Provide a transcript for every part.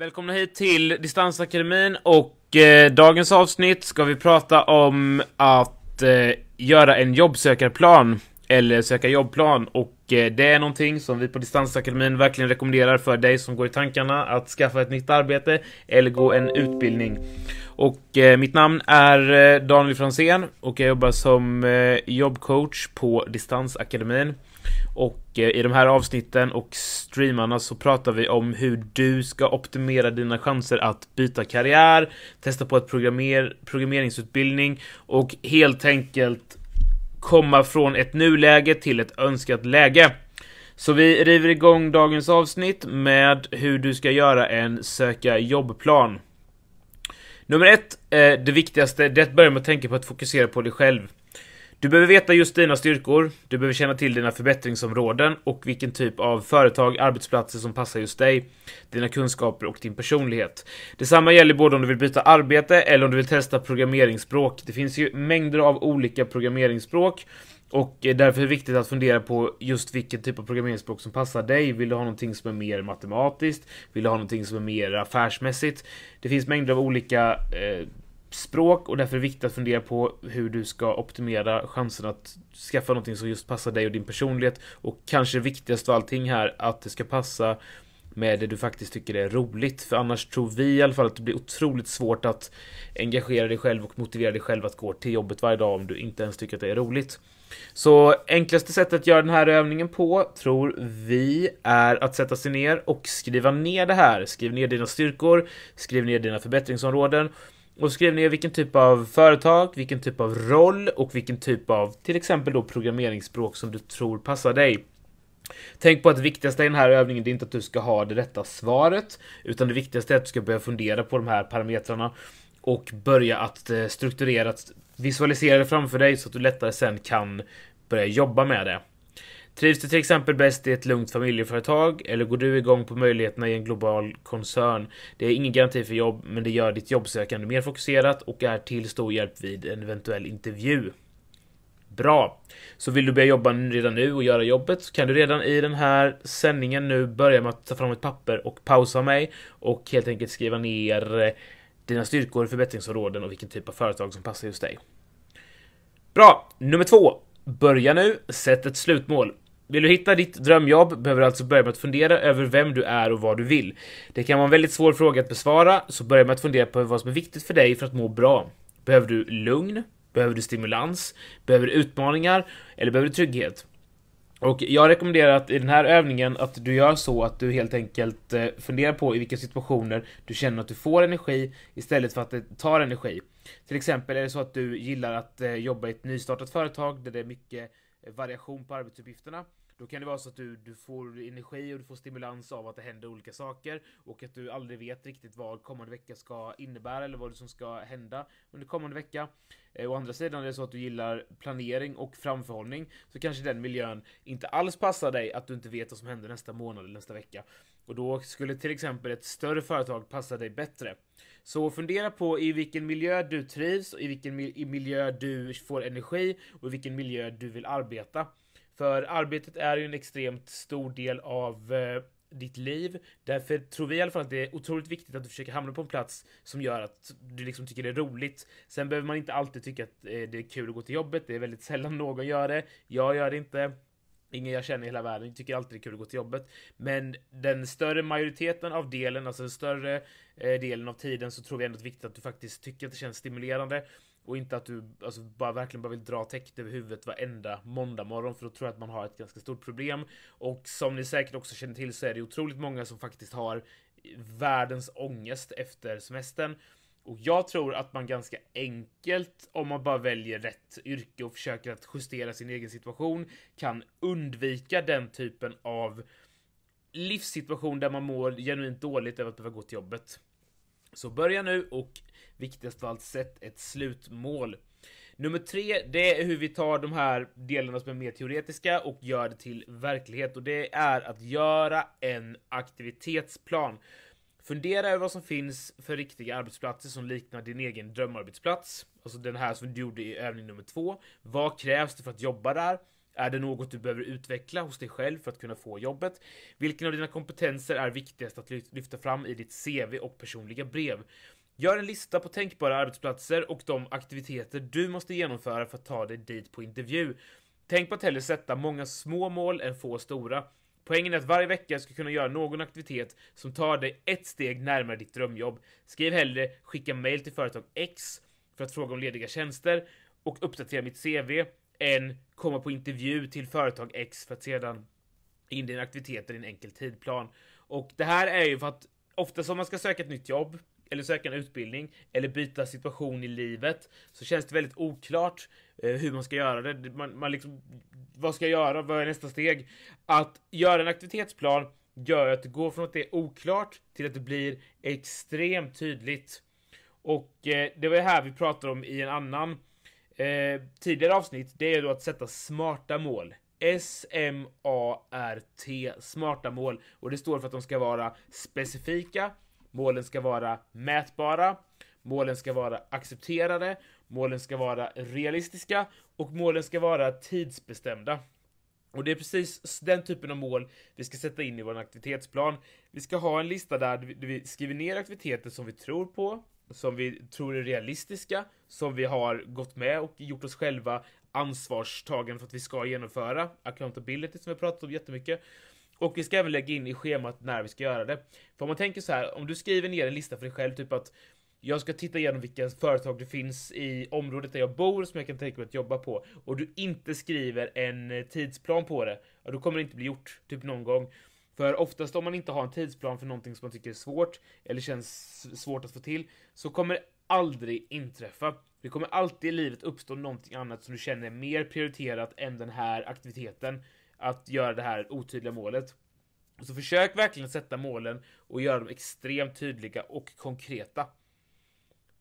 Välkomna hit till Distansakademin och eh, dagens avsnitt ska vi prata om att eh, göra en jobbsökarplan eller söka jobbplan och eh, det är någonting som vi på Distansakademin verkligen rekommenderar för dig som går i tankarna att skaffa ett nytt arbete eller gå en utbildning. Och eh, mitt namn är eh, Daniel Fransén och jag jobbar som eh, jobbcoach på Distansakademin. Och eh, i de här avsnitten och streamarna så pratar vi om hur du ska optimera dina chanser att byta karriär, testa på ett programmer programmeringsutbildning och helt enkelt komma från ett nuläge till ett önskat läge. Så vi river igång dagens avsnitt med hur du ska göra en söka jobbplan. Nummer ett, eh, det viktigaste, det är att börja med att tänka på att fokusera på dig själv. Du behöver veta just dina styrkor, du behöver känna till dina förbättringsområden och vilken typ av företag, arbetsplatser som passar just dig, dina kunskaper och din personlighet. Detsamma gäller både om du vill byta arbete eller om du vill testa programmeringsspråk. Det finns ju mängder av olika programmeringsspråk och därför är det viktigt att fundera på just vilken typ av programmeringsspråk som passar dig. Vill du ha någonting som är mer matematiskt? Vill du ha någonting som är mer affärsmässigt? Det finns mängder av olika eh, språk och därför är det viktigt att fundera på hur du ska optimera chansen att skaffa någonting som just passar dig och din personlighet och kanske viktigast av allting här att det ska passa med det du faktiskt tycker är roligt för annars tror vi i alla fall att det blir otroligt svårt att engagera dig själv och motivera dig själv att gå till jobbet varje dag om du inte ens tycker att det är roligt. Så enklaste sättet att göra den här övningen på tror vi är att sätta sig ner och skriva ner det här. Skriv ner dina styrkor, skriv ner dina förbättringsområden och skriv ner vilken typ av företag, vilken typ av roll och vilken typ av till exempel då programmeringsspråk som du tror passar dig. Tänk på att det viktigaste i den här övningen är inte att du ska ha det rätta svaret, utan det viktigaste är att du ska börja fundera på de här parametrarna och börja att eh, strukturera, visualisera det framför dig så att du lättare sen kan börja jobba med det. Trivs du till exempel bäst i ett lugnt familjeföretag eller går du igång på möjligheterna i en global koncern? Det är ingen garanti för jobb, men det gör ditt jobbsökande mer fokuserat och är till stor hjälp vid en eventuell intervju. Bra! Så vill du börja jobba redan nu och göra jobbet så kan du redan i den här sändningen nu börja med att ta fram ett papper och pausa mig och helt enkelt skriva ner eh, dina styrkor, förbättringsområden och vilken typ av företag som passar just dig. Bra! Nummer två. Börja nu, sätt ett slutmål. Vill du hitta ditt drömjobb behöver du alltså börja med att fundera över vem du är och vad du vill. Det kan vara en väldigt svår fråga att besvara, så börja med att fundera på vad som är viktigt för dig för att må bra. Behöver du lugn? Behöver du stimulans? Behöver du utmaningar? Eller behöver du trygghet? Och jag rekommenderar att i den här övningen att du gör så att du helt enkelt eh, funderar på i vilka situationer du känner att du får energi istället för att det tar energi. Till exempel är det så att du gillar att eh, jobba i ett nystartat företag där det är mycket eh, variation på arbetsuppgifterna. Då kan det vara så att du, du får energi och du får stimulans av att det händer olika saker och att du aldrig vet riktigt vad kommande vecka ska innebära eller vad som ska hända under kommande vecka. Eh, å andra sidan är det så att du gillar planering och framförhållning så kanske den miljön inte alls passar dig att du inte vet vad som händer nästa månad eller nästa vecka. Och då skulle till exempel ett större företag passa dig bättre. Så fundera på i vilken miljö du trivs, och i vilken miljö du får energi och i vilken miljö du vill arbeta. För arbetet är ju en extremt stor del av eh, ditt liv. Därför tror vi i alla fall att det är otroligt viktigt att du försöker hamna på en plats som gör att du liksom tycker det är roligt. Sen behöver man inte alltid tycka att eh, det är kul att gå till jobbet. Det är väldigt sällan någon gör det. Jag gör det inte. Ingen jag känner i hela världen tycker alltid det är kul att gå till jobbet. Men den större majoriteten av delen, alltså den större eh, delen av tiden så tror vi ändå att det är viktigt att du faktiskt tycker att det känns stimulerande. Och inte att du alltså, bara verkligen bara vill dra täcket över huvudet varenda måndag morgon för då tror jag att man har ett ganska stort problem. Och som ni säkert också känner till så är det otroligt många som faktiskt har världens ångest efter semestern. Och jag tror att man ganska enkelt, om man bara väljer rätt yrke och försöker att justera sin egen situation, kan undvika den typen av livssituation där man mår genuint dåligt över att behöva gå till jobbet. Så börja nu och viktigast av allt, sätt ett slutmål. Nummer tre, det är hur vi tar de här delarna som är mer teoretiska och gör det till verklighet och det är att göra en aktivitetsplan. Fundera över vad som finns för riktiga arbetsplatser som liknar din egen drömarbetsplats. Alltså den här som du gjorde i övning nummer två. Vad krävs det för att jobba där? Är det något du behöver utveckla hos dig själv för att kunna få jobbet? Vilken av dina kompetenser är viktigast att lyfta fram i ditt CV och personliga brev? Gör en lista på tänkbara arbetsplatser och de aktiviteter du måste genomföra för att ta dig dit på intervju. Tänk på att hellre sätta många små mål än få stora. Poängen är att varje vecka ska kunna göra någon aktivitet som tar dig ett steg närmare ditt drömjobb. Skriv hellre skicka mail till företag X för att fråga om lediga tjänster och uppdatera mitt CV än komma på intervju till företag X för att sedan in dina aktiviteter i en enkel tidplan. Och det här är ju för att ofta som man ska söka ett nytt jobb eller söka en utbildning eller byta situation i livet så känns det väldigt oklart eh, hur man ska göra det. Man, man liksom, vad ska jag göra? Vad är nästa steg? Att göra en aktivitetsplan gör att det går från att det är oklart till att det blir extremt tydligt. Och eh, det var ju här vi pratade om i en annan eh, tidigare avsnitt. Det är då att sätta smarta mål. S-M-A-R-T, smarta mål. Och det står för att de ska vara specifika, Målen ska vara mätbara, målen ska vara accepterade, målen ska vara realistiska och målen ska vara tidsbestämda. Och det är precis den typen av mål vi ska sätta in i vår aktivitetsplan. Vi ska ha en lista där vi skriver ner aktiviteter som vi tror på, som vi tror är realistiska, som vi har gått med och gjort oss själva ansvarstagande för att vi ska genomföra. Accountability som vi pratat om jättemycket. Och vi ska även lägga in i schemat när vi ska göra det. För om man tänker så här, om du skriver ner en lista för dig själv, typ att jag ska titta igenom vilka företag det finns i området där jag bor som jag kan tänka mig att jobba på och du inte skriver en tidsplan på det, ja, då kommer det inte bli gjort, typ någon gång. För oftast om man inte har en tidsplan för någonting som man tycker är svårt eller känns svårt att få till så kommer det aldrig inträffa. Det kommer alltid i livet uppstå någonting annat som du känner är mer prioriterat än den här aktiviteten att göra det här otydliga målet. Så försök verkligen sätta målen och göra dem extremt tydliga och konkreta.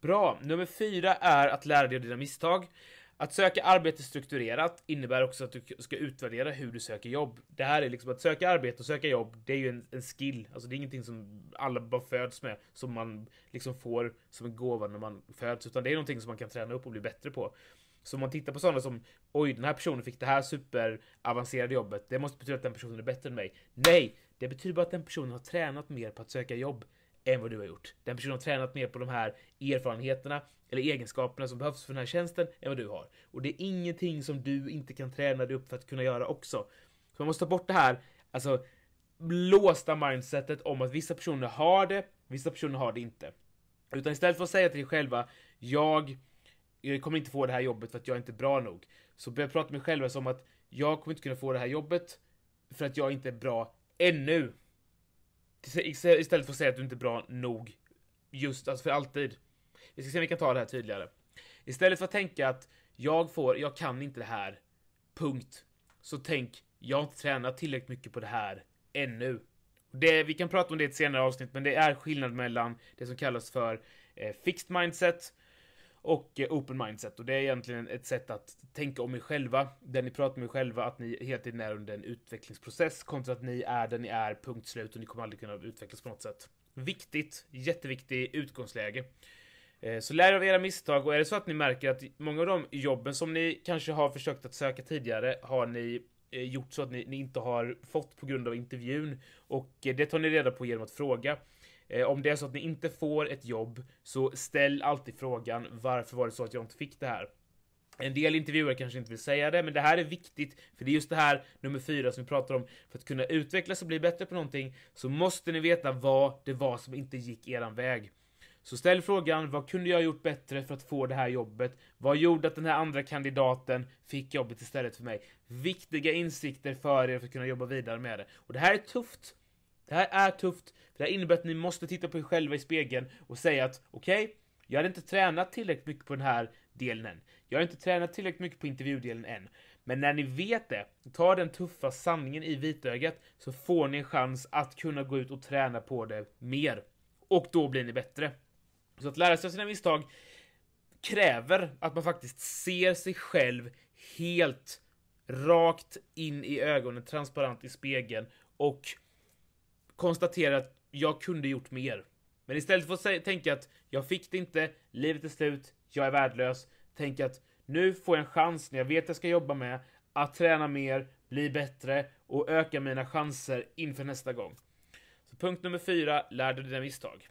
Bra! Nummer fyra är att lära dig av dina misstag. Att söka arbete strukturerat innebär också att du ska utvärdera hur du söker jobb. Det här är liksom att söka arbete och söka jobb, det är ju en, en skill. Alltså det är ingenting som alla bara föds med, som man liksom får som en gåva när man föds, utan det är någonting som man kan träna upp och bli bättre på. Så om man tittar på sådana som oj, den här personen fick det här superavancerade jobbet. Det måste betyda att den personen är bättre än mig. Nej, det betyder bara att den personen har tränat mer på att söka jobb än vad du har gjort. Den personen har tränat mer på de här erfarenheterna eller egenskaperna som behövs för den här tjänsten än vad du har. Och det är ingenting som du inte kan träna dig upp för att kunna göra också. Så man måste ta bort det här, alltså låsta mindsetet om att vissa personer har det, vissa personer har det inte. Utan istället för att säga till dig själva, jag jag kommer inte få det här jobbet för att jag är inte bra nog. Så börja prata med dig själva som att jag kommer inte kunna få det här jobbet för att jag inte är bra ännu. Istället för att säga att du inte är bra nog. Just, alltså för alltid. Vi ska se om vi kan ta det här tydligare. Istället för att tänka att jag får, jag kan inte det här. Punkt. Så tänk, jag har inte tränat tillräckligt mycket på det här ännu. Det, vi kan prata om det i ett senare avsnitt, men det är skillnad mellan det som kallas för eh, fixed mindset och eh, open mindset. Och det är egentligen ett sätt att tänka om er själva, där ni pratar med er själva, att ni hela tiden är under en utvecklingsprocess kontra att ni är där ni är, punkt slut, och ni kommer aldrig kunna utvecklas på något sätt. Viktigt, jätteviktigt utgångsläge. Eh, så lär av era misstag och är det så att ni märker att många av de jobben som ni kanske har försökt att söka tidigare har ni eh, gjort så att ni, ni inte har fått på grund av intervjun och det tar ni reda på genom att fråga. Eh, om det är så att ni inte får ett jobb, så ställ alltid frågan varför var det så att jag inte fick det här? En del intervjuare kanske inte vill säga det, men det här är viktigt, för det är just det här nummer fyra som vi pratar om. För att kunna utvecklas och bli bättre på någonting så måste ni veta vad det var som inte gick eran väg. Så ställ frågan, vad kunde jag ha gjort bättre för att få det här jobbet? Vad gjorde att den här andra kandidaten fick jobbet istället för mig? Viktiga insikter för er för att kunna jobba vidare med det. Och det här är tufft. Det här är tufft, för det här innebär att ni måste titta på er själva i spegeln och säga att okej, okay, jag har inte tränat tillräckligt mycket på den här delen än. Jag har inte tränat tillräckligt mycket på intervjudelen än. Men när ni vet det, ta den tuffa sanningen i vitögat, så får ni en chans att kunna gå ut och träna på det mer. Och då blir ni bättre. Så att lära sig av sina misstag kräver att man faktiskt ser sig själv helt rakt in i ögonen, transparent i spegeln och konstatera att jag kunde gjort mer. Men istället för att tänka att jag fick det inte, livet är slut, jag är värdelös. Tänk att nu får jag en chans när jag vet att jag ska jobba med att träna mer, bli bättre och öka mina chanser inför nästa gång. Så punkt nummer fyra, lär dig dina misstag.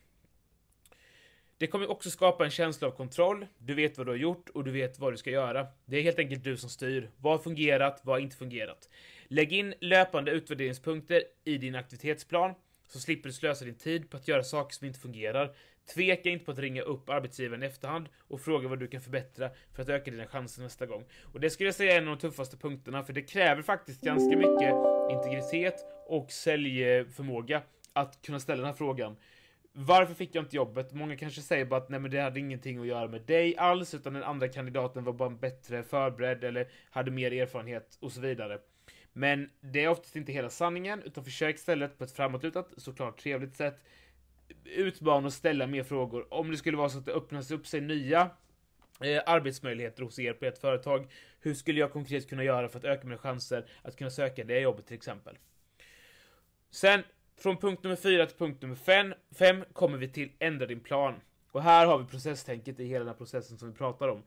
Det kommer också skapa en känsla av kontroll, du vet vad du har gjort och du vet vad du ska göra. Det är helt enkelt du som styr. Vad har fungerat, vad har inte fungerat? Lägg in löpande utvärderingspunkter i din aktivitetsplan, så slipper du slösa din tid på att göra saker som inte fungerar. Tveka inte på att ringa upp arbetsgivaren i efterhand och fråga vad du kan förbättra för att öka dina chanser nästa gång. Och det skulle jag säga är en av de tuffaste punkterna, för det kräver faktiskt ganska mycket integritet och säljförmåga att kunna ställa den här frågan. Varför fick jag inte jobbet? Många kanske säger bara att nej men det hade ingenting att göra med dig alls, utan den andra kandidaten var bara bättre förberedd eller hade mer erfarenhet och så vidare. Men det är oftast inte hela sanningen, utan försök istället på ett framåtlutat, såklart trevligt sätt utmana och ställa mer frågor. Om det skulle vara så att det öppnas upp sig nya eh, arbetsmöjligheter hos er på ert företag, hur skulle jag konkret kunna göra för att öka mina chanser att kunna söka det jobbet till exempel? Sen från punkt nummer 4 till punkt nummer 5 kommer vi till ändra din plan. Och här har vi processtänket i hela den här processen som vi pratar om.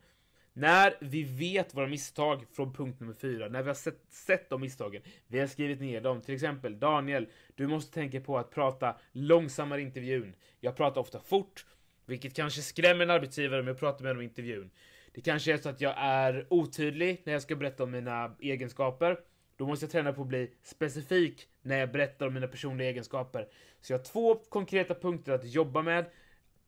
När vi vet våra misstag från punkt nummer 4, när vi har sett, sett de misstagen, vi har skrivit ner dem, till exempel Daniel, du måste tänka på att prata långsammare i intervjun. Jag pratar ofta fort, vilket kanske skrämmer en arbetsgivare om jag pratar med dem i intervjun. Det kanske är så att jag är otydlig när jag ska berätta om mina egenskaper. Då måste jag träna på att bli specifik när jag berättar om mina personliga egenskaper. Så jag har två konkreta punkter att jobba med.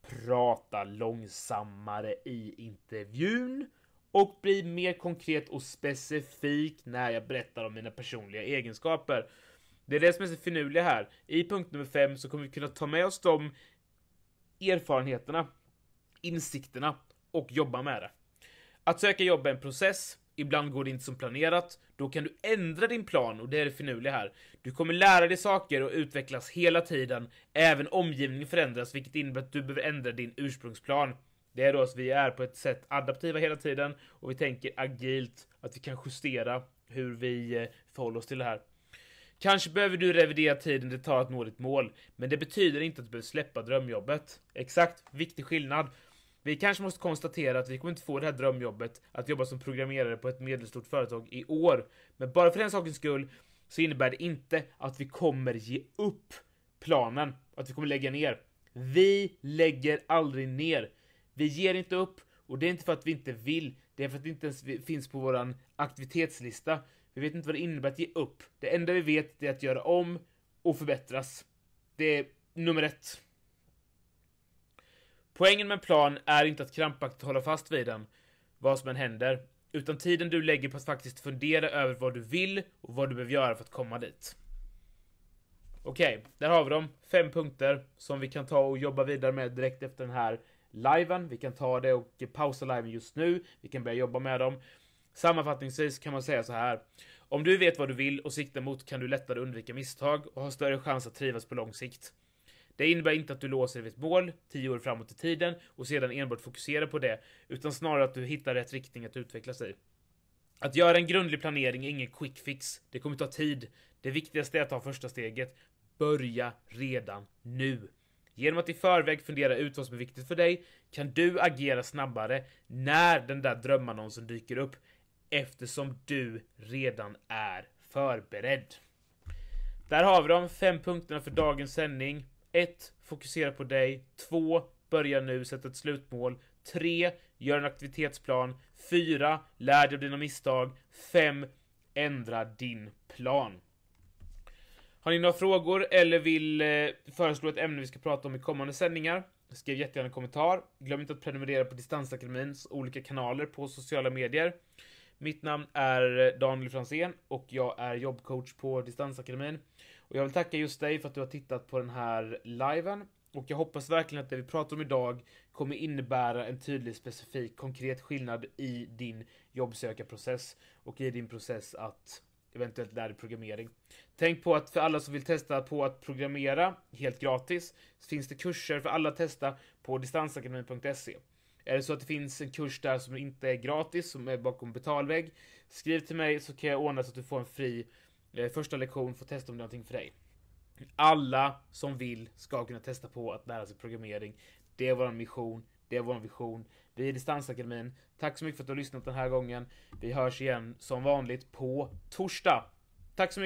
Prata långsammare i intervjun och bli mer konkret och specifik när jag berättar om mina personliga egenskaper. Det är det som är så finurliga här. I punkt nummer 5 så kommer vi kunna ta med oss de erfarenheterna, insikterna och jobba med det. Att söka jobb är en process, ibland går det inte som planerat, då kan du ändra din plan och det är det finurliga här. Du kommer lära dig saker och utvecklas hela tiden, även omgivningen förändras, vilket innebär att du behöver ändra din ursprungsplan. Det är då att vi är på ett sätt adaptiva hela tiden och vi tänker agilt, att vi kan justera hur vi eh, förhåller oss till det här. Kanske behöver du revidera tiden det tar att nå ditt mål, men det betyder inte att du behöver släppa drömjobbet. Exakt, viktig skillnad. Vi kanske måste konstatera att vi kommer inte få det här drömjobbet att jobba som programmerare på ett medelstort företag i år. Men bara för den sakens skull så innebär det inte att vi kommer ge upp planen, att vi kommer lägga ner. Vi lägger aldrig ner. Vi ger inte upp och det är inte för att vi inte vill, det är för att det inte ens finns på våran aktivitetslista. Vi vet inte vad det innebär att ge upp. Det enda vi vet är att göra om och förbättras. Det är nummer ett. Poängen med en plan är inte att krampaktigt hålla fast vid den, vad som än händer, utan tiden du lägger på att faktiskt fundera över vad du vill och vad du behöver göra för att komma dit. Okej, okay, där har vi dem. Fem punkter som vi kan ta och jobba vidare med direkt efter den här liven. Vi kan ta det och pausa liven just nu. Vi kan börja jobba med dem. Sammanfattningsvis kan man säga så här. Om du vet vad du vill och siktar mot kan du lättare undvika misstag och ha större chans att trivas på lång sikt. Det innebär inte att du låser vid ett mål tio år framåt i tiden och sedan enbart fokuserar på det, utan snarare att du hittar rätt riktning att utvecklas i. Att göra en grundlig planering är ingen quick fix. Det kommer ta tid. Det viktigaste är att ta första steget. Börja redan nu. Genom att i förväg fundera ut vad som är viktigt för dig kan du agera snabbare när den där drömannonsen dyker upp eftersom du redan är förberedd. Där har vi de fem punkterna för dagens sändning. 1. Fokusera på dig. 2. Börja nu, sätt ett slutmål. 3. Gör en aktivitetsplan. 4. Lär dig av dina misstag. 5. Ändra din plan. Har ni några frågor eller vill eh, föreslå ett ämne vi ska prata om i kommande sändningar? Skriv jättegärna en kommentar. Glöm inte att prenumerera på Distansakademins olika kanaler på sociala medier. Mitt namn är eh, Daniel Fransén och jag är jobbcoach på Distansakademin. Och jag vill tacka just dig för att du har tittat på den här liven. Och jag hoppas verkligen att det vi pratar om idag kommer innebära en tydlig, specifik, konkret skillnad i din jobbsökarprocess och i din process att eventuellt lära dig programmering. Tänk på att för alla som vill testa på att programmera helt gratis så finns det kurser för alla att testa på distansakademin.se. Är det så att det finns en kurs där som inte är gratis, som är bakom betalvägg, skriv till mig så kan jag ordna så att du får en fri Eh, första lektion får testa om det är någonting för dig. Alla som vill ska kunna testa på att lära sig programmering. Det är vår mission, Det är vår vision. Vi är Distansakademin. Tack så mycket för att du har lyssnat den här gången. Vi hörs igen som vanligt på torsdag. Tack så mycket!